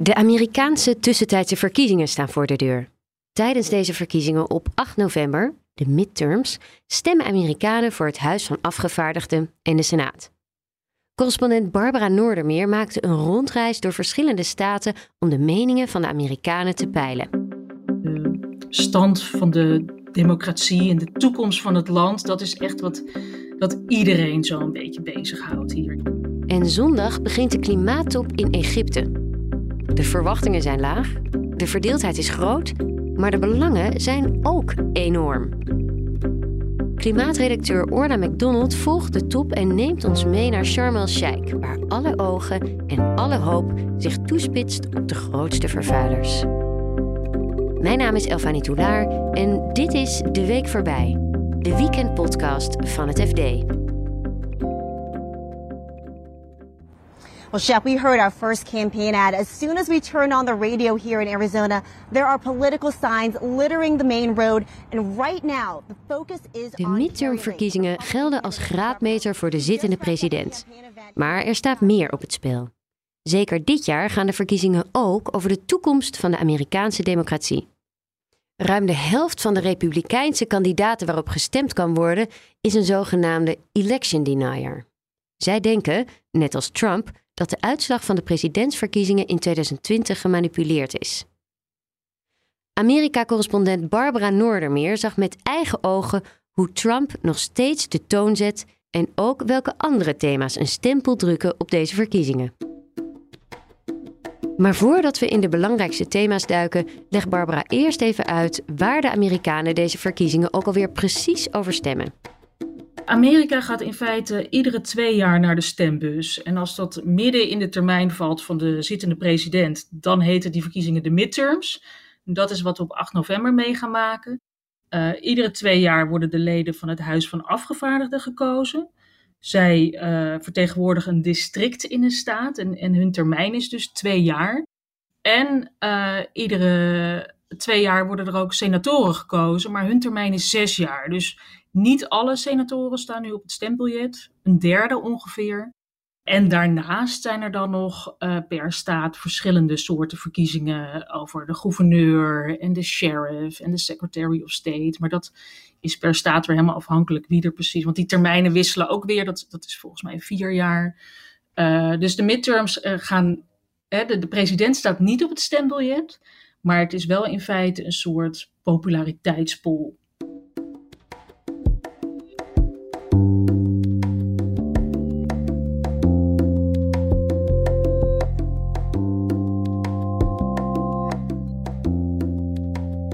De Amerikaanse tussentijdse verkiezingen staan voor de deur. Tijdens deze verkiezingen op 8 november, de midterms, stemmen Amerikanen voor het Huis van Afgevaardigden en de Senaat. Correspondent Barbara Noordermeer maakte een rondreis door verschillende staten om de meningen van de Amerikanen te peilen. De stand van de democratie en de toekomst van het land, dat is echt wat, wat iedereen zo'n beetje bezighoudt hier. En zondag begint de klimaattop in Egypte. De verwachtingen zijn laag, de verdeeldheid is groot, maar de belangen zijn ook enorm. Klimaatredacteur Orna McDonald volgt de top en neemt ons mee naar Sharm el-Sheikh, waar alle ogen en alle hoop zich toespitst op de grootste vervuilers. Mijn naam is Elfanie Toulaar en dit is De Week Voorbij, de weekendpodcast van het FD. Well, Shep, we heard our first campaign ad. As soon as we turn on the radio here in Arizona, there are political signs littering the main road. And right now, the focus is De midtermverkiezingen gelden als graadmeter voor de zittende president. Maar er staat meer op het spel. Zeker dit jaar gaan de verkiezingen ook over de toekomst van de Amerikaanse democratie. Ruim de helft van de republikeinse kandidaten waarop gestemd kan worden, is een zogenaamde election denier. Zij denken, net als Trump, dat de uitslag van de presidentsverkiezingen in 2020 gemanipuleerd is. Amerika-correspondent Barbara Noordermeer zag met eigen ogen hoe Trump nog steeds de toon zet en ook welke andere thema's een stempel drukken op deze verkiezingen. Maar voordat we in de belangrijkste thema's duiken, legt Barbara eerst even uit waar de Amerikanen deze verkiezingen ook alweer precies over stemmen. Amerika gaat in feite iedere twee jaar naar de stembus. En als dat midden in de termijn valt van de zittende president, dan heten die verkiezingen de midterms. Dat is wat we op 8 november mee gaan maken. Uh, iedere twee jaar worden de leden van het Huis van Afgevaardigden gekozen. Zij uh, vertegenwoordigen een district in een staat en, en hun termijn is dus twee jaar. En uh, iedere twee jaar worden er ook senatoren gekozen, maar hun termijn is zes jaar. Dus niet alle senatoren staan nu op het stembiljet, een derde ongeveer. En daarnaast zijn er dan nog uh, per staat verschillende soorten verkiezingen over de gouverneur en de sheriff en de secretary of state. Maar dat is per staat weer helemaal afhankelijk wie er precies. Want die termijnen wisselen ook weer. Dat, dat is volgens mij vier jaar. Uh, dus de midterms uh, gaan. de, de president staat niet op het stembiljet. Maar het is wel in feite een soort populariteitspol.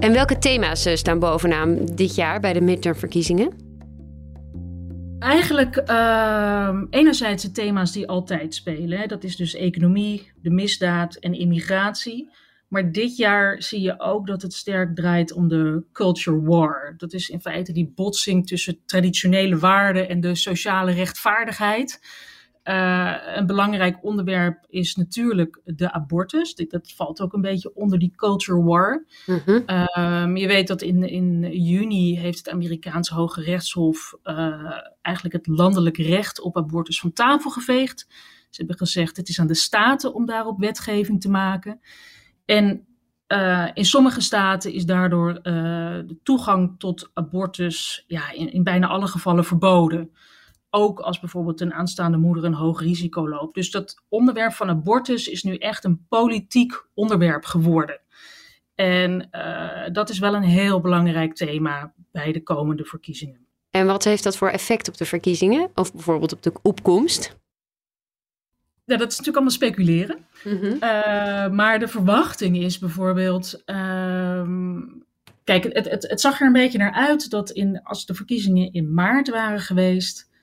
En welke thema's eh, staan bovenaan dit jaar bij de midtermverkiezingen? Eigenlijk uh, enerzijds de thema's die altijd spelen. Dat is dus economie, de misdaad en immigratie. Maar dit jaar zie je ook dat het sterk draait om de culture war. Dat is in feite die botsing tussen traditionele waarden en de sociale rechtvaardigheid. Uh, een belangrijk onderwerp is natuurlijk de abortus. Dat valt ook een beetje onder die culture war. Mm -hmm. uh, je weet dat in, in juni heeft het Amerikaanse Hoge Rechtshof uh, eigenlijk het landelijk recht op abortus van tafel geveegd. Ze hebben gezegd het is aan de staten om daarop wetgeving te maken. En uh, in sommige staten is daardoor uh, de toegang tot abortus ja, in, in, bijna alle gevallen verboden. Ook als bijvoorbeeld een aanstaande moeder een hoog risico loopt. Dus dat onderwerp van abortus is nu echt een politiek onderwerp geworden. En uh, dat is wel een heel belangrijk thema bij de komende verkiezingen. En wat heeft dat voor effect op de verkiezingen? Of bijvoorbeeld op de opkomst? Ja, dat is natuurlijk allemaal speculeren. Mm -hmm. uh, maar de verwachting is bijvoorbeeld. Uh, kijk, het, het, het, zag er een beetje naar uit dat in, als de verkiezingen in maart waren geweest,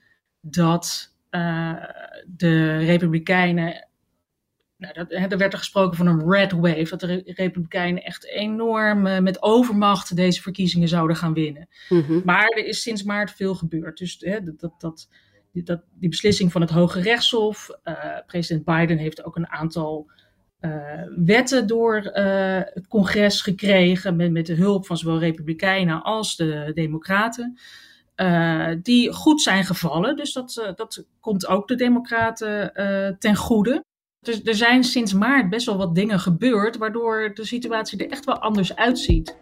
dat uh, de Republikeinen. Nou, dat, er werd er gesproken van een red wave. Dat de Republikeinen echt enorm uh, met overmacht deze verkiezingen zouden gaan winnen. Mm -hmm. Maar er is sinds maart veel gebeurd. Dus hè, dat, dat, dat die, dat, die beslissing van het Hoge Rechtshof. Uh, president Biden heeft ook een aantal uh, wetten door uh, het congres gekregen. Met, met de hulp van zowel Republikeinen als de Democraten. Die goed zijn gevallen. Dus dat, dat komt ook de Democraten ten goede. Dus er zijn sinds maart best wel wat dingen gebeurd, waardoor de situatie er echt wel anders uitziet.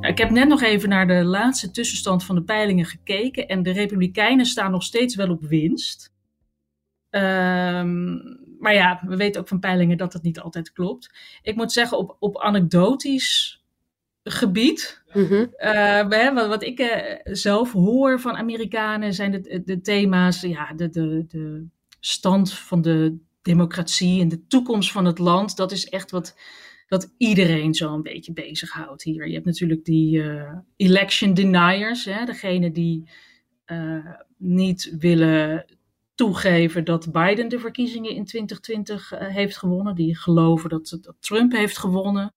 Ik heb net nog even naar de laatste tussenstand van de peilingen gekeken en de Republikeinen staan nog steeds wel op winst. Um, maar ja, we weten ook van peilingen dat het niet altijd klopt. Ik moet zeggen, op, op anekdotisch gebied. Mm wat, wat, ik uh, zelf hoor van Amerikanen zijn de, de thema's, ja, de, de, de stand van de democratie en de toekomst van het land. Dat is echt wat, wat iedereen zo'n beetje bezighoudt hier. Je hebt natuurlijk die uh, election deniers, hè, degene die niet willen toegeven dat Biden de verkiezingen in 2020 uh, heeft gewonnen. Die geloven dat, dat Trump heeft gewonnen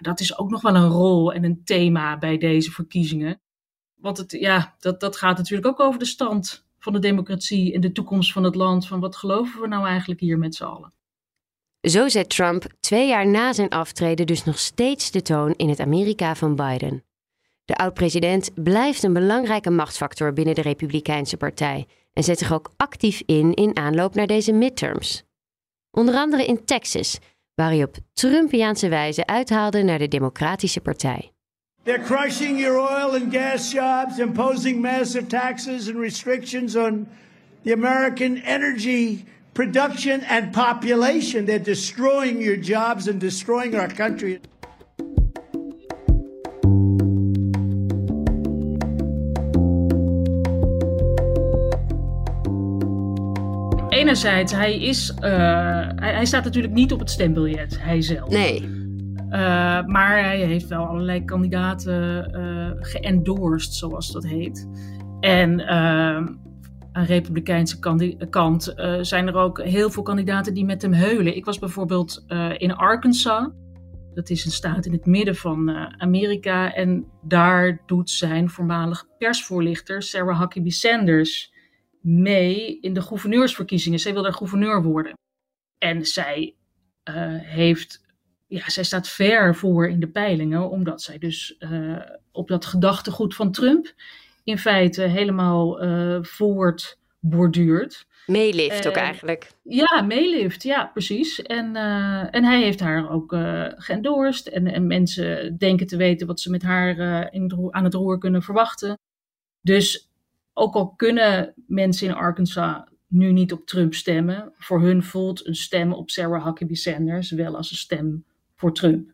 dat is ook nog wel een rol en een thema bij deze verkiezingen. Want het, ja, dat, dat gaat natuurlijk ook over de stand van de democratie en de toekomst van het land. Van wat geloven we nou eigenlijk hier met z'n allen? Zo zet Trump twee jaar na zijn aftreden dus nog steeds de toon in het Amerika van Biden. De oud-president blijft een belangrijke machtsfactor binnen de Republikeinse Partij en zet zich ook actief in in aanloop naar deze midterms. Onder andere in Texas, waar hij op Trumpiaanse wijze uithaalde naar de Democratische Partij. They're crushing your oil and gas jobs, imposing massive taxes and restrictions on the American energy production and population. They're destroying your jobs and destroying our country. Enerzijds, hij, is, uh, hij, hij, staat natuurlijk niet op het stembiljet, hij zelf. Nee. Uh, maar hij heeft wel allerlei kandidaten uh, geëndorsed, zoals dat heet. En aan republikeinse kant zijn er ook heel veel kandidaten die met hem heulen. Ik was bijvoorbeeld in Arkansas. Dat is een staat in het midden van Amerika. En daar doet zijn voormalig persvoorlichter Sarah Huckabee Sanders mee in de gouverneursverkiezingen. Zij wil daar gouverneur worden. En zij uh, heeft, ja, zij staat ver voor in de peilingen, omdat zij dus uh, op dat gedachtegoed van Trump in feite helemaal uh, voortborduurt. Meelift ook eigenlijk. Ja, meelift, ja, precies. En, en hij heeft haar ook geëndorst. En, en mensen denken te weten wat ze met haar in aan het roer kunnen verwachten. Dus ook al kunnen mensen in Arkansas nu niet op Trump stemmen, voor hun voelt een stem op Sarah Huckabee Sanders wel als een stem voor Trump.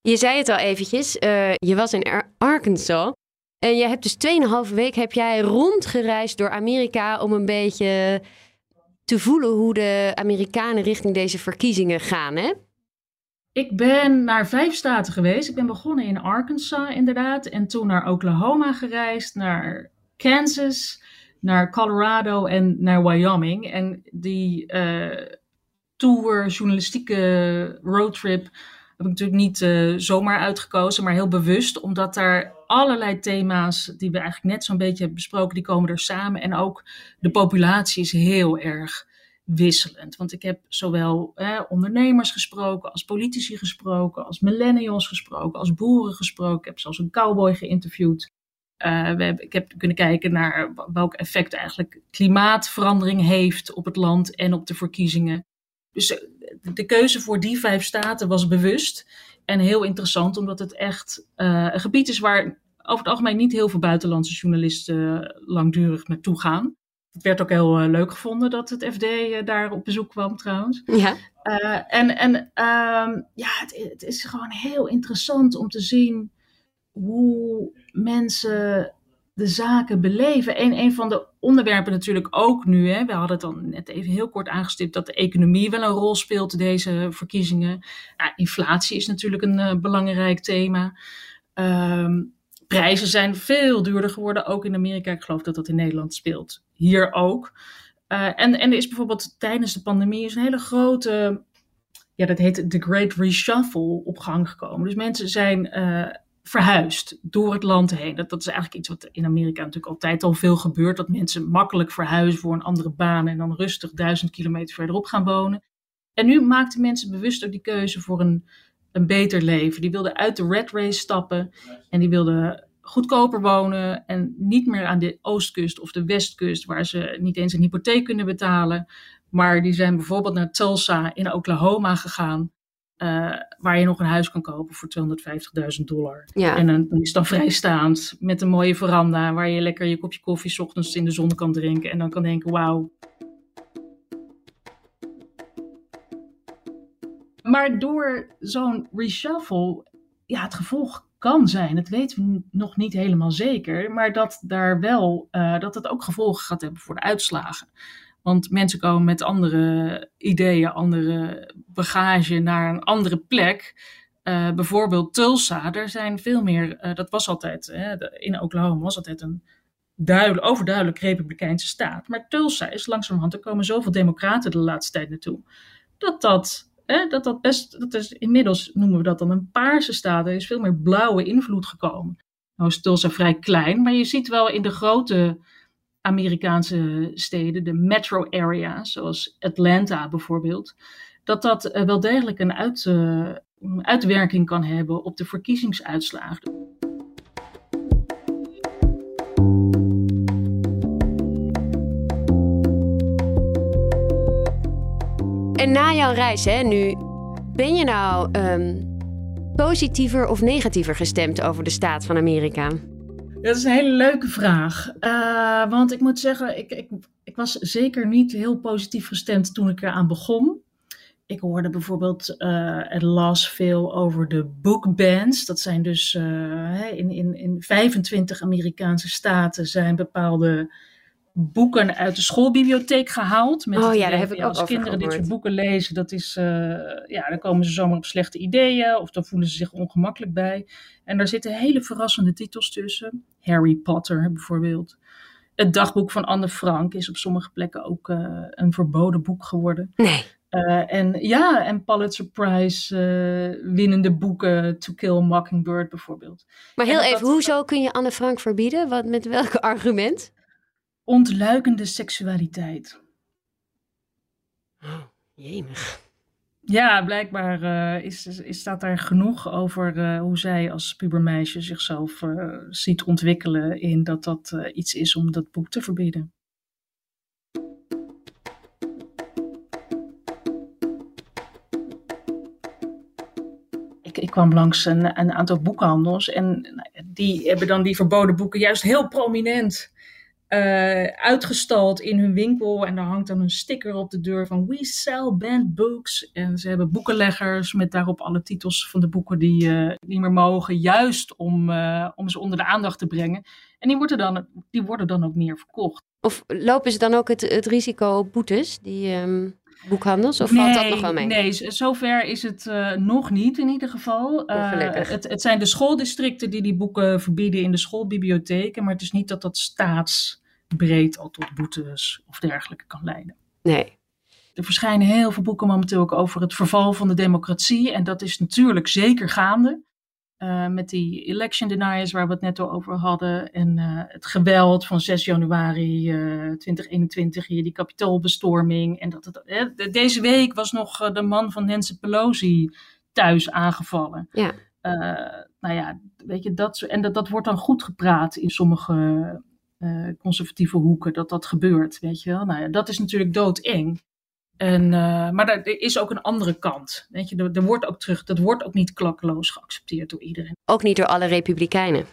Je zei het al eventjes, uh, je was in Arkansas. En je hebt dus 2,5 week heb jij rondgereisd door Amerika om een beetje te voelen hoe de Amerikanen richting deze verkiezingen gaan, hè? Ik ben naar vijf staten geweest. Ik ben begonnen in Arkansas, inderdaad. En toen naar Oklahoma gereisd, naar Kansas, naar Colorado en naar Wyoming. En die uh, tour, journalistieke roadtrip heb ik natuurlijk niet uh, zomaar uitgekozen, maar heel bewust, omdat daar allerlei thema's die we eigenlijk net zo'n beetje hebben besproken, die komen er samen. En ook de populatie is heel erg wisselend. Want ik heb zowel ondernemers gesproken, als politici gesproken, als millennials gesproken, als boeren gesproken. Ik heb zelfs een cowboy geïnterviewd. Uh, we hebben, ik heb kunnen kijken naar welk effect eigenlijk klimaatverandering heeft op het land en op de verkiezingen. Dus eh, de keuze voor die vijf staten was bewust en heel interessant, omdat het echt uh, een gebied is waar over het algemeen niet heel veel buitenlandse journalisten langdurig naartoe gaan. Het werd ook heel uh, leuk gevonden dat het FD uh, daar op bezoek kwam trouwens. Ja. en en um, ja, het, het, is gewoon heel interessant om te zien hoe mensen de zaken beleven. Een, een van de onderwerpen natuurlijk ook nu, hè, we hadden het dan net even heel kort aangestipt, dat de economie wel een rol speelt deze verkiezingen. Inflatie is natuurlijk een uh, belangrijk thema. Um, prijzen zijn veel duurder geworden, ook in Amerika. Ik geloof dat dat in Nederland speelt. Hier ook. Uh, en, en er is bijvoorbeeld tijdens de pandemie is een hele grote, ja, dat heet de Great Reshuffle op gang gekomen. Dus mensen zijn uh, verhuist door het land heen. Dat, dat is eigenlijk iets wat in Amerika natuurlijk altijd al veel gebeurt. Dat mensen makkelijk verhuizen voor een andere baan en dan rustig duizend kilometer verderop gaan wonen. En nu maakten mensen bewust ook die keuze voor een, een beter leven. Die wilden uit de red race stappen en die wilden goedkoper wonen en niet meer aan de oostkust of de westkust, waar ze niet eens een hypotheek kunnen betalen. Maar die zijn bijvoorbeeld naar Tulsa in Oklahoma gegaan. Uh, waar je nog een huis kan kopen voor 250.000 dollar. Ja. En dan is het dan vrijstaand met een mooie veranda waar je lekker je kopje koffie 's ochtends in de zon kan drinken. En dan kan denken, wauw. Maar door zo'n reshuffle, ja, het gevolg kan zijn, dat weten we nog niet helemaal zeker, maar dat daar wel, uh, dat het ook gevolgen gaat hebben voor de uitslagen. Want mensen komen met andere ideeën, andere bagage naar een andere plek. Uh, bijvoorbeeld Tulsa, er zijn veel meer, uh, dat was altijd, hè, in Oklahoma was altijd een duidelijk, overduidelijk republikeinse staat. Maar Tulsa is langzamerhand, er komen zoveel democraten de laatste tijd naartoe, dat dat, hè, dat, dat best, dat is inmiddels noemen we dat dan een paarse staat. Er is veel meer blauwe invloed gekomen. Nou is Tulsa vrij klein, maar je ziet wel in de grote Amerikaanse steden, de metro area, zoals Atlanta bijvoorbeeld, dat dat uh, wel degelijk een uit, uh, uitwerking kan hebben op de verkiezingsuitslagen. En na jouw reis, hè, nu, ben je nou um, positiever of negatiever gestemd over de staat van Amerika? Dat is een hele leuke vraag. Uh, want ik moet zeggen, ik, ik, ik, was zeker niet heel positief gestemd toen ik eraan begon. Ik hoorde bijvoorbeeld uh, het las veel over de bookbans. Dat zijn dus uh, in, in, in 25 Amerikaanse staten zijn bepaalde boeken uit de schoolbibliotheek gehaald. Met oh ja, daar heb ik ook Als kinderen dit soort boeken lezen, dat is, uh, ja, dan komen ze zomaar op slechte ideeën of dan voelen ze zich ongemakkelijk bij. En daar zitten hele verrassende titels tussen. Harry Potter bijvoorbeeld. Het dagboek van Anne Frank is op sommige plekken ook uh, een verboden boek geworden. Nee. Uh, en ja, en Pulitzer Prize winnende boeken, To Kill a Mockingbird bijvoorbeeld. Maar heel even, dat, hoezo kun je Anne Frank verbieden? Wat, met welk argument? Ontluikende seksualiteit. Oh, jemig. Ja, blijkbaar uh, is, is, staat daar genoeg over uh, hoe zij als pubermeisje zichzelf uh, ziet ontwikkelen in dat dat iets is om dat boek te verbieden. Ik, ik kwam langs een, een aantal boekhandels en die hebben dan die verboden boeken juist heel prominent uh, uitgestald in hun winkel. En daar hangt dan een sticker op de deur van We sell banned books. En ze hebben boekenleggers met daarop alle titels van de boeken die niet meer mogen. Juist om, uh, om ze onder de aandacht te brengen. En die worden dan, die worden dan ook meer verkocht. Of lopen ze dan ook het, het risico op boetes, die um, boekhandels? Of valt nee, dat nog wel mee? Nee, zover is het uh, nog niet in ieder geval. Uh, het, het, zijn de schooldistricten die die boeken verbieden in de schoolbibliotheken. Maar het is niet dat dat staatsbreed al tot boetes of dergelijke kan leiden. Nee. Er verschijnen heel veel boeken momenteel ook over het verval van de democratie. En dat is natuurlijk zeker gaande. Uh, met die election deniers waar we het net al over hadden. En uh, het geweld van 6 januari uh, 2021, hier die kapitoolbestorming. En dat het, deze week was nog de man van Nancy Pelosi thuis aangevallen. Ja. nou ja, weet je, dat, en dat, dat wordt dan goed gepraat in sommige conservatieve hoeken, dat dat gebeurt. Weet je wel? Nou ja, dat is natuurlijk doodeng. En, uh, maar er is ook een andere kant. Weet je, er, er, wordt ook terug, dat wordt ook niet klakkeloos geaccepteerd door iedereen. Ook niet door alle republikeinen?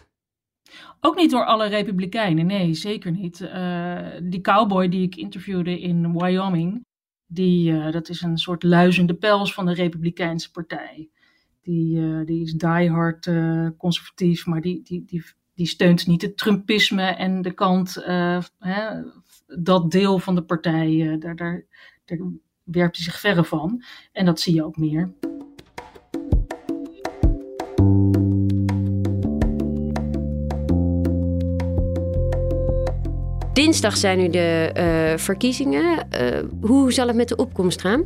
Ook niet door alle republikeinen, nee, zeker niet. Uh, die cowboy die ik interviewde in Wyoming, die, uh, dat is een soort luizende pels van de Republikeinse Partij. Die, die is diehard conservatief, maar die, die, die, die steunt niet het Trumpisme en de kant, hè, dat deel van de partij, daar, daar daar werpt hij zich verre van. En dat zie je ook meer. Dinsdag zijn nu de uh, verkiezingen. Uh, hoe zal het met de opkomst gaan?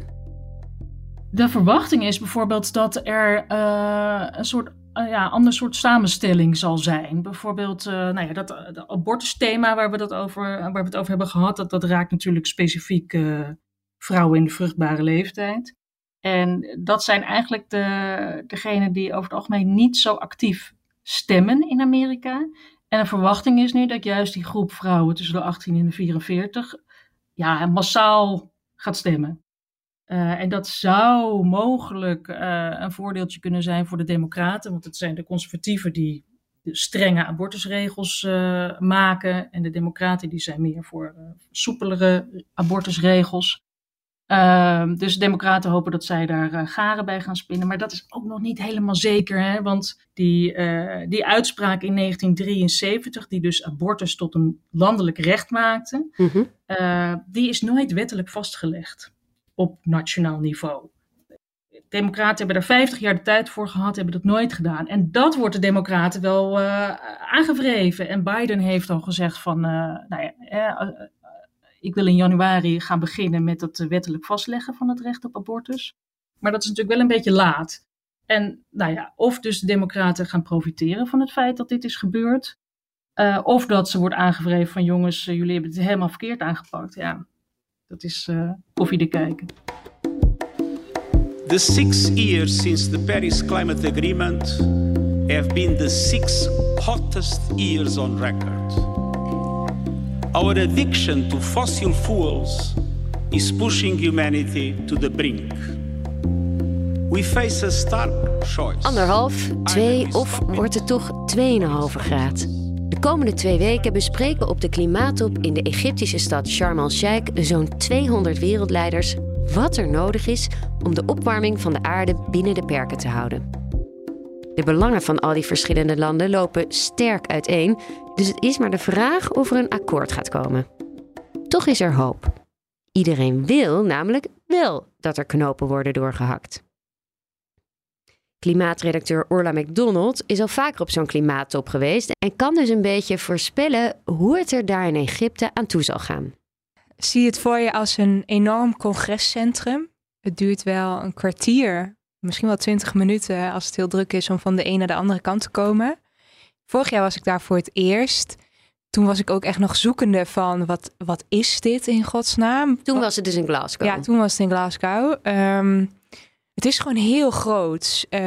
De verwachting is bijvoorbeeld dat er uh, een soort ja, ander soort samenstelling zal zijn. Bijvoorbeeld, nou ja, dat abortusthema waar we, dat over, waar we het over hebben gehad, dat, dat raakt natuurlijk specifiek vrouwen in de vruchtbare leeftijd. En dat zijn eigenlijk de, degenen die over het algemeen niet zo actief stemmen in Amerika. En de verwachting is nu dat juist die groep vrouwen tussen de 18 en de 44 ja, massaal gaat stemmen. Uh, en dat zou mogelijk uh, een voordeeltje kunnen zijn voor de Democraten, want het zijn de conservatieven die de strenge abortusregels uh, maken en de Democraten die zijn meer voor soepelere abortusregels. Ehm, dus de Democraten hopen dat zij daar uh, garen bij gaan spinnen. Maar dat is ook nog niet helemaal zeker. Hè? Want die, uh, die uitspraak in 1973, die dus abortus tot een landelijk recht maakte, mm -hmm. uh, die is nooit wettelijk vastgelegd op nationaal niveau. De Democraten hebben daar 50 jaar de tijd voor gehad, hebben dat nooit gedaan. En dat wordt de Democraten wel aangevreven. En Biden heeft al gezegd van, nou ja, ik wil in januari gaan beginnen met het wettelijk vastleggen van het recht op abortus. Maar dat is natuurlijk wel een beetje laat. En nou ja, of dus de Democraten gaan profiteren van het feit dat dit is gebeurd. Uh, of dat ze wordt aangevreven van jongens, uh, jullie hebben het helemaal verkeerd aangepakt. Ja, dat is uh, koffie te kijken. The six years since the Paris Climate Agreement have been the six hottest years on record. Our addiction to fossil fuels is pushing humanity to the brink. We face a stark choice. Anderhalf, twee of wordt het toch 2,5 graad? De komende twee weken bespreken op de klimaattop in de Egyptische stad Sharm el-Sheikh zo'n 200 wereldleiders wat er nodig is om de opwarming van de aarde binnen de perken te houden. De belangen van al die verschillende landen lopen sterk uiteen, dus het is maar de vraag of er een akkoord gaat komen. Toch is er hoop. Iedereen wil namelijk wel dat er knopen worden doorgehakt. Klimaatredacteur Orla McDonald is al vaker op zo'n klimaattop geweest en kan dus een beetje voorspellen hoe het er daar in Egypte aan toe zal gaan. Zie het voor je als een enorm congrescentrum. Het duurt wel een kwartier misschien wel twintig minuten als het heel druk is om van de een naar de andere kant te komen. Vorig jaar was ik daar voor het eerst. Toen was ik ook echt nog zoekende van wat, wat is dit in godsnaam? Toen was het dus in Glasgow. Ja, toen was het in Glasgow. Um, het is gewoon heel groot. Uh,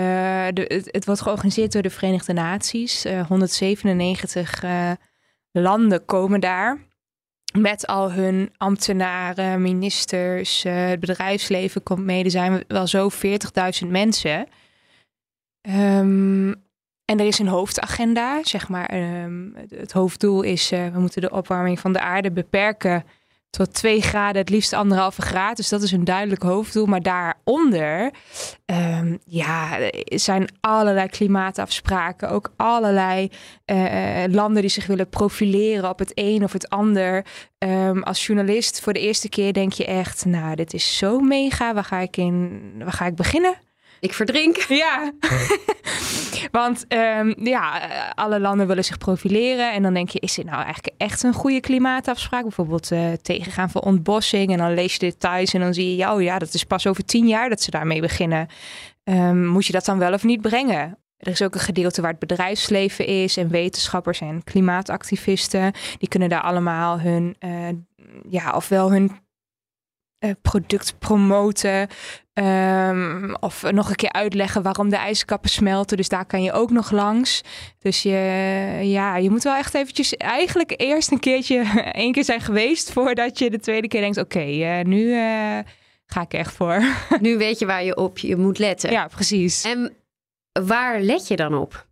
de, het, het, wordt georganiseerd door de Verenigde Naties. Uh, 197 uh, landen komen daar met al hun ambtenaren, ministers, uh, het bedrijfsleven komt mee. Er zijn wel zo 40.000 mensen. Um, en er is een hoofdagenda, zeg maar. Um, het hoofddoel is, uh, we moeten de opwarming van de aarde beperken tot 2 graden, het liefst anderhalve graad. Dus dat is een duidelijk hoofddoel. Maar daaronder um, ja, zijn allerlei klimaatafspraken. Ook allerlei uh, landen die zich willen profileren op het een of het ander. Um, als journalist voor de eerste keer denk je echt, nou, dit is zo mega. Waar ga ik in? Waar ga ik beginnen? Ik verdrink. Ja. Want um, ja, alle landen willen zich profileren. En dan denk je, is dit nou eigenlijk echt een goede klimaatafspraak? Bijvoorbeeld uh, tegengaan van ontbossing. En dan lees je details en dan zie je, ja, oh ja, dat is pas over tien jaar dat ze daarmee beginnen. Um, moet je dat dan wel of niet brengen? Er is ook een gedeelte waar het bedrijfsleven is en wetenschappers en klimaatactivisten. Die kunnen daar allemaal hun, uh, ja, ofwel hun product promoten. Um, of nog een keer uitleggen waarom de ijskappen smelten. Dus daar kan je ook nog langs. Dus je, ja, je moet wel echt eventjes eigenlijk eerst een keertje één keer zijn geweest voordat je de tweede keer denkt: oké, okay, uh, nu uh, ga ik echt voor. Nu weet je waar je op je moet letten. Ja, precies. En waar let je dan op?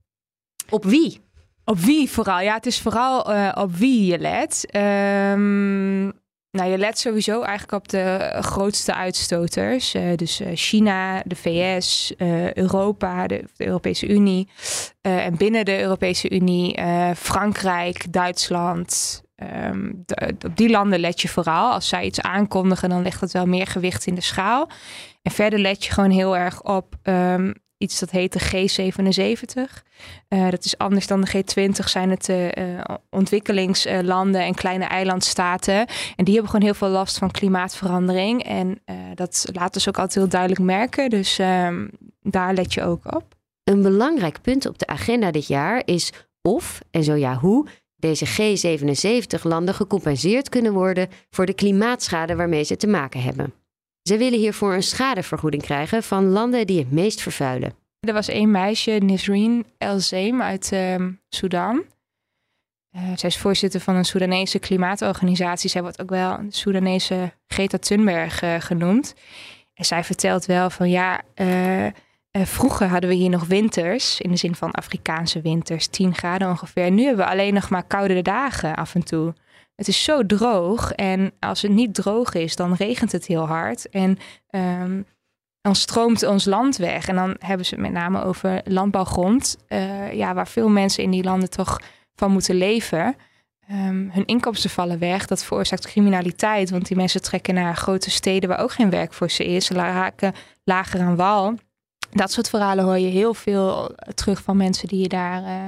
Op wie? Op wie vooral? Ja, het is vooral uh, op wie je let. Um, nou, je let sowieso eigenlijk op de grootste uitstoters. Uh, dus uh, China, de VS, Europa, de, Europese Unie. en binnen de Europese Unie Frankrijk, Duitsland. De, op die landen let je vooral. Als zij iets aankondigen, dan legt het wel meer gewicht in de schaal. En verder let je gewoon heel erg op um, iets dat heet de G77. Uh, dat is anders dan de G20, zijn het uh, ontwikkelingslanden en kleine eilandstaten. En die hebben gewoon heel veel last van klimaatverandering. En dat laten ze ook altijd heel duidelijk merken. Dus um, daar let je ook op. Een belangrijk punt op de agenda dit jaar is of, en zo ja hoe, deze G77-landen gecompenseerd kunnen worden voor de klimaatschade waarmee ze te maken hebben. Ze willen hiervoor een schadevergoeding krijgen van landen die het meest vervuilen. Er was één meisje, Nisreen El Zeem uit uh, Sudan. Uh, zij is voorzitter van een Soedanese klimaatorganisatie. Zij wordt ook wel de Soedanese Greta Thunberg uh, genoemd. En zij vertelt wel van ja, uh, vroeger hadden we hier nog winters, in de zin van Afrikaanse winters, 10 graden ongeveer. Nu hebben we alleen nog maar koude dagen af en toe. Het is zo droog en als het niet droog is, dan regent het heel hard. En um, dan stroomt ons land weg. En dan hebben ze het met name over landbouwgrond, ja, waar veel mensen in die landen toch van moeten leven. Um, hun inkomsten vallen weg. Dat veroorzaakt criminaliteit, want die mensen trekken naar grote steden waar ook geen werk voor ze is. Ze raken lager aan wal. Dat soort verhalen hoor je heel veel terug van mensen die je daar, uh,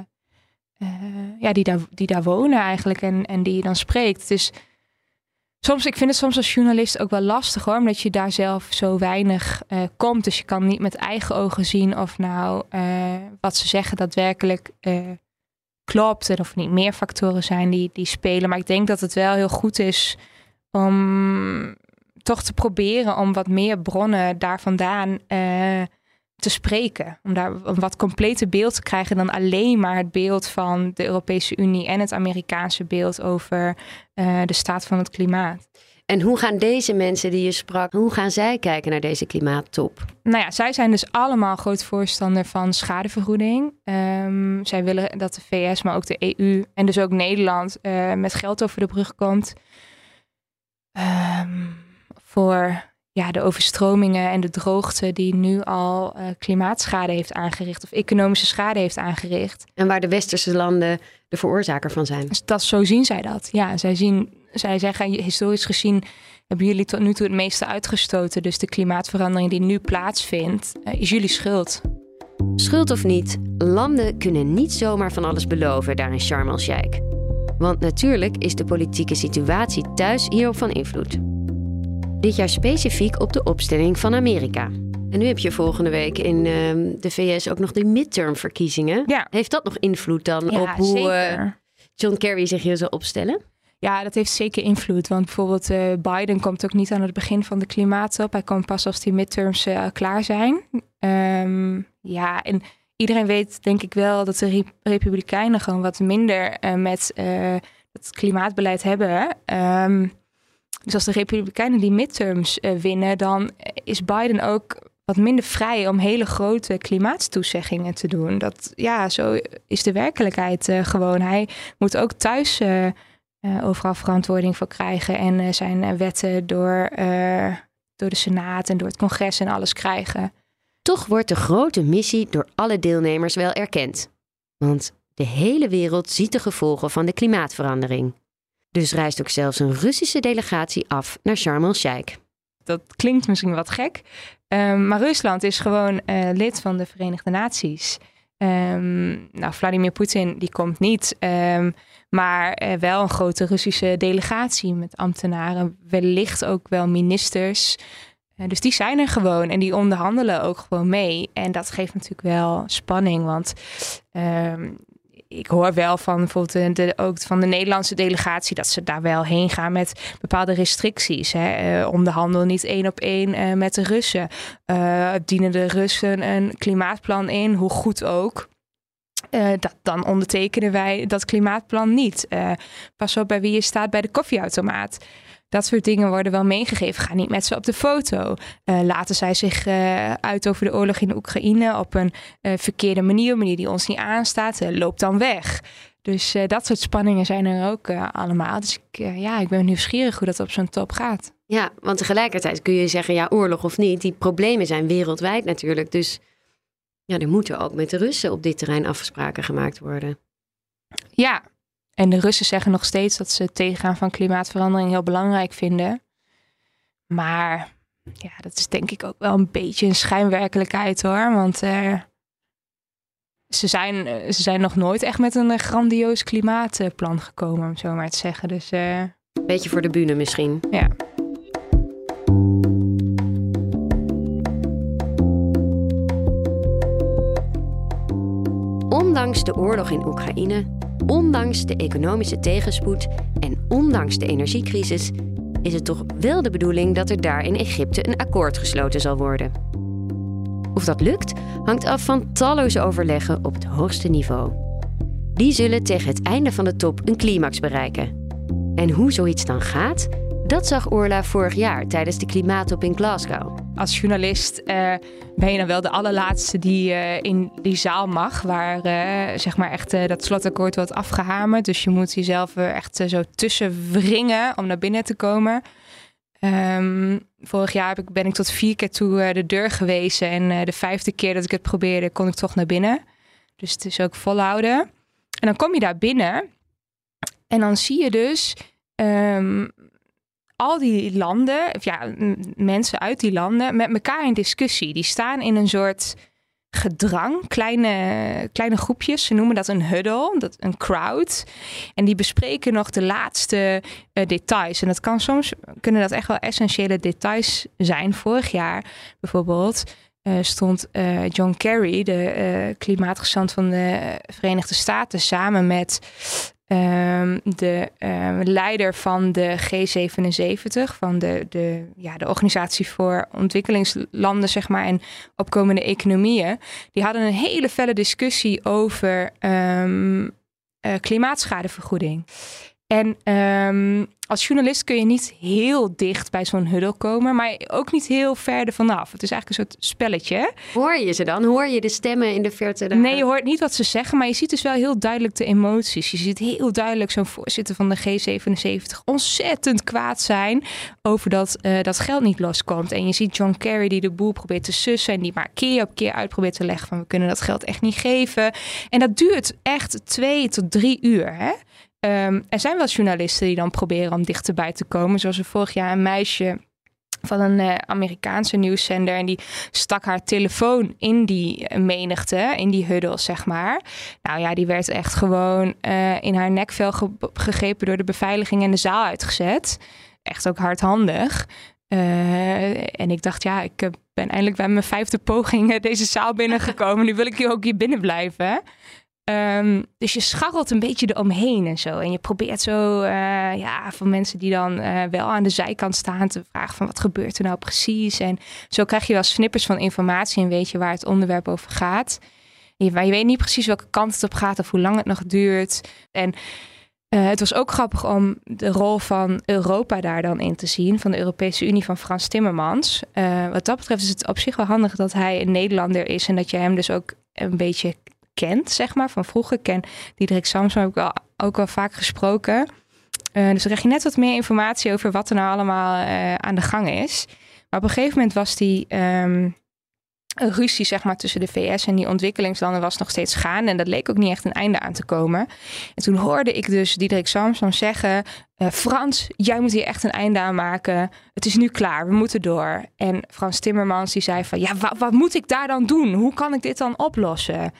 ja, die daar, die daar wonen eigenlijk en, en die je dan spreekt. Dus soms, ik vind het soms als journalist ook wel lastig hoor, omdat je daar zelf zo weinig uh, komt. Dus je kan niet met eigen ogen zien of nou wat ze zeggen daadwerkelijk klopt en of niet meer factoren zijn die, die spelen. Maar ik denk dat het wel heel goed is om toch te proberen om wat meer bronnen daar vandaan uh, te spreken. Om daar een wat completer beeld te krijgen dan alleen maar het beeld van de Europese Unie en het Amerikaanse beeld over uh, de staat van het klimaat. En hoe gaan deze mensen die je sprak, hoe gaan zij kijken naar deze klimaattop? Nou ja, zij zijn dus allemaal groot voorstander van schadevergoeding. Um, zij willen dat de VS, maar ook de EU en dus ook Nederland uh, met geld over de brug komt. Um, voor ja, de overstromingen en de droogte die nu al uh, klimaatschade heeft aangericht of economische schade heeft aangericht. En waar de westerse landen de veroorzaker van zijn. Dus dat, zo zien zij dat. Ja, zij, zien, zij zeggen historisch gezien hebben jullie tot nu toe het meeste uitgestoten. Dus de klimaatverandering die nu plaatsvindt, uh, is jullie schuld. Schuld of niet, landen kunnen niet zomaar van alles beloven daar in Sharm el-Sheikh. Want natuurlijk is de politieke situatie thuis hierop van invloed. Dit jaar specifiek op de opstelling van Amerika. En nu heb je volgende week in uh, de VS ook nog de midtermverkiezingen. Ja. Heeft dat nog invloed dan ja, op hoe uh, zeker. John Kerry zich hier zal opstellen? Ja, dat heeft zeker invloed. Want bijvoorbeeld uh, Biden komt ook niet aan het begin van de klimaattop. Hij komt pas als die midterms uh, klaar zijn. Um, ja, en iedereen weet denk ik wel dat de Re Republikeinen gewoon wat minder met het klimaatbeleid hebben. Um, dus als de Republikeinen die midterms winnen, dan is Biden ook wat minder vrij om hele grote klimaattoezeggingen te doen. Dat, ja, zo is de werkelijkheid gewoon. Hij moet ook thuis uh, overal verantwoording voor krijgen en zijn wetten door, door de Senaat en door het congres en alles krijgen. Toch wordt de grote missie door alle deelnemers wel erkend. Want de hele wereld ziet de gevolgen van de klimaatverandering. Dus reist ook zelfs een Russische delegatie af naar Sharm el-Sheikh. Dat klinkt misschien wat gek, um, maar Rusland is gewoon lid van de Verenigde Naties. Um, nou, Vladimir Poetin die komt niet. Um, maar uh, wel een grote Russische delegatie met ambtenaren, wellicht ook wel ministers. Uh, dus die zijn er gewoon en die onderhandelen ook gewoon mee. En dat geeft natuurlijk wel spanning, want ik hoor wel van bijvoorbeeld de, ook van de Nederlandse delegatie dat ze daar wel heen gaan met bepaalde restricties. Hè. Uh, onderhandel niet één op één uh, met de Russen. Uh, dienen de Russen een klimaatplan in, hoe goed ook. Dat, dan ondertekenen wij dat klimaatplan niet. Pas op bij wie je staat bij de koffieautomaat. Dat soort dingen worden wel meegegeven. Ga niet met ze op de foto. Uh, laten zij zich uit over de oorlog in Oekraïne op een verkeerde manier, een manier die ons niet aanstaat. loop dan weg. Dus dat soort spanningen zijn er ook allemaal. Dus ik, ja, ik ben nieuwsgierig hoe dat op zo'n top gaat. Ja, want tegelijkertijd kun je zeggen, ja, oorlog of niet, die problemen zijn wereldwijd natuurlijk. Dus ja, er moeten ook met de Russen op dit terrein afspraken gemaakt worden. Ja, en de Russen zeggen nog steeds dat ze het tegengaan van klimaatverandering heel belangrijk vinden. Maar ja, dat is denk ik ook wel een beetje een schijnwerkelijkheid hoor. Want uh, ze, zijn, ze zijn nog nooit echt met een grandioos klimaatplan gekomen, om zo maar te zeggen. Dus, uh, beetje voor de bühne misschien. Ja. Ondanks de oorlog in Oekraïne, ondanks de economische tegenspoed en ondanks de energiecrisis, is het toch wel de bedoeling dat er daar in Egypte een akkoord gesloten zal worden. Of dat lukt, hangt af van talloze overleggen op het hoogste niveau. Die zullen tegen het einde van de top een climax bereiken. En hoe zoiets dan gaat, dat zag Orla vorig jaar tijdens de klimaattop in Glasgow. Als journalist uh, ben je dan wel de allerlaatste die uh, in die zaal mag, waar uh, zeg maar echt dat slotakkoord wordt afgehamerd. Dus je moet jezelf echt zo tussen wringen om naar binnen te komen. Um, vorig jaar ik, ben ik tot vier keer toe de deur gewezen. En de vijfde keer dat ik het probeerde, kon ik toch naar binnen. Dus het is ook volhouden. En dan kom je daar binnen. En dan zie je dus um, al die landen, of ja, mensen uit die landen, met elkaar in discussie. Die staan in een soort gedrang, kleine, kleine groepjes. Ze noemen dat een huddle, dat, een crowd. En die bespreken nog de laatste uh, details. En dat kan soms, kunnen dat echt wel essentiële details zijn. Vorig jaar bijvoorbeeld uh, stond uh, John Kerry, de klimaatgezant van de Verenigde Staten, samen met Um, de um, leider van de G77, van de, de, ja, de Organisatie voor Ontwikkelingslanden, zeg maar, en opkomende economieën, die hadden een hele felle discussie over um, uh, klimaatschadevergoeding. En um, als journalist kun je niet heel dicht bij zo'n huddle komen, maar ook niet heel ver ervan af. Het is eigenlijk een soort spelletje. Hoor je ze dan? Hoor je de stemmen in de verte? Daar? Nee, je hoort niet wat ze zeggen, maar je ziet dus wel heel duidelijk de emoties. Je ziet heel duidelijk zo'n voorzitter van de G77 ontzettend kwaad zijn over dat uh, dat geld niet loskomt. En je ziet John Kerry die de boel probeert te sussen en die maar keer op keer uit probeert te leggen van we kunnen dat geld echt niet geven. En dat duurt echt twee tot drie uur. Hè? Um, er zijn wel journalisten die dan proberen om dichterbij te komen. Zoals er vorig jaar een meisje van een uh, Amerikaanse nieuwszender. En die stak haar telefoon in die uh, menigte, in die huddle, zeg maar. Nou ja, die werd echt gewoon uh, in haar nekvel ge gegrepen door de beveiliging en de zaal uitgezet. Echt ook hardhandig. en ik dacht, ja, ik ben eindelijk bij mijn vijfde poging deze zaal binnengekomen. nu wil ik hier ook hier binnen blijven. Um, dus je scharrelt een beetje eromheen en zo. En je probeert zo uh, ja, van mensen die dan uh, wel aan de zijkant staan te vragen van wat gebeurt er nou precies. En zo krijg je wel snippers van informatie en weet je waar het onderwerp over gaat. Je, maar je weet niet precies welke kant het op gaat of hoe lang het nog duurt. En uh, het was ook grappig om de rol van Europa daar dan in te zien, van de Europese Unie van Frans Timmermans. wat dat betreft is het op zich wel handig dat hij een Nederlander is en dat je hem dus ook een beetje kent, zeg maar, van vroeger. ken Diederik Samson heb ik ook wel vaak gesproken. Uh, dus dan krijg je net wat meer informatie over wat er nou allemaal uh, aan de gang is. Maar op een gegeven moment was die um, ruzie zeg maar, tussen de VS en die ontwikkelingslanden was nog steeds gaande. En dat leek ook niet echt een einde aan te komen. En toen hoorde ik dus Diederik Samson zeggen... Uh, Frans, jij moet hier echt een einde aan maken. Het is nu klaar, we moeten door. En Frans Timmermans die zei van... ja, wat moet ik daar dan doen? Hoe kan ik dit dan oplossen?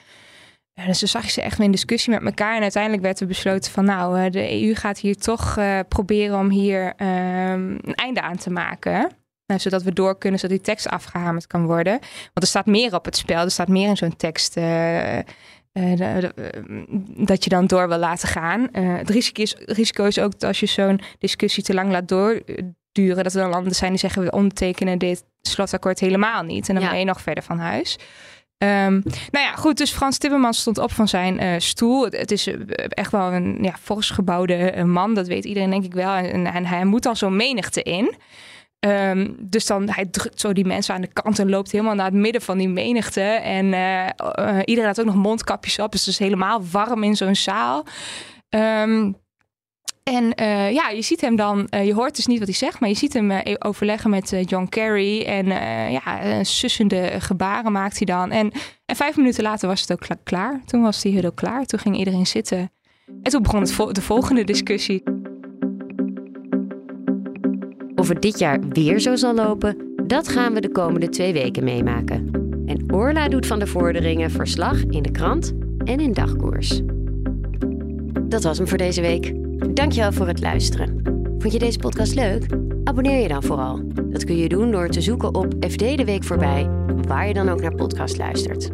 Ja, dus toen zag je ze echt in discussie met elkaar. En uiteindelijk werd er besloten van nou, eh, de EU gaat hier toch uh, proberen om hier um, een einde aan te maken. Nou, zodat we door kunnen, zodat die tekst afgehamerd kan worden. Want er staat meer op het spel. Er staat meer in zo'n tekst uh, dat je dan door wil laten gaan. het risico is, risico is ook dat als je zo'n discussie te lang laat doorduren, dat er dan landen zijn die zeggen we ondertekenen dit slotakkoord helemaal niet. En dan ja. ben je nog verder van huis. Um, nou ja, goed. Dus Frans Timmermans stond op van zijn uh, stoel. Het, is eh, echt wel een ja, gebouwde uh, man. Dat weet iedereen denk ik wel. En, en hij moet al zo'n menigte in. Um, dus dan hij drukt zo die mensen aan de kant en loopt helemaal naar het midden van die menigte. En iedereen had ook nog mondkapjes op. Dus het is helemaal warm in zo'n zaal. Um, en uh, ja, je ziet hem dan, uh, je hoort dus niet wat hij zegt, maar je ziet hem uh, overleggen met John Kerry. En ja, sussende gebaren maakt hij dan. En, en vijf minuten later was het ook klaar. Toen was die huddle klaar. Toen ging iedereen zitten. En toen begon het de volgende discussie. Of het dit jaar weer zo zal lopen, dat gaan we de komende twee weken meemaken. En Orla doet van de vorderingen verslag in de krant en in dagkoers. Dat was hem voor deze week. Dankjewel voor het luisteren. Vond je deze podcast leuk? Abonneer je dan vooral. Dat kun je doen door te zoeken op FD de Week voorbij, waar je dan ook naar podcast luistert.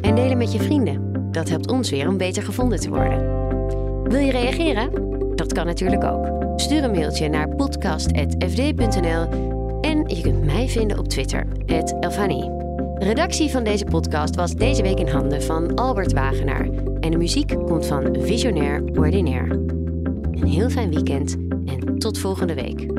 En delen met je vrienden. Dat helpt ons weer om beter gevonden te worden. Wil je reageren? Dat kan natuurlijk ook. Stuur een mailtje naar podcast.fd.nl en je kunt mij vinden op Twitter, Elfanie. Redactie van deze podcast was deze week in handen van Albert Wagenaar. En de muziek komt van Visionair Ordinaire. Een heel fijn weekend en tot volgende week.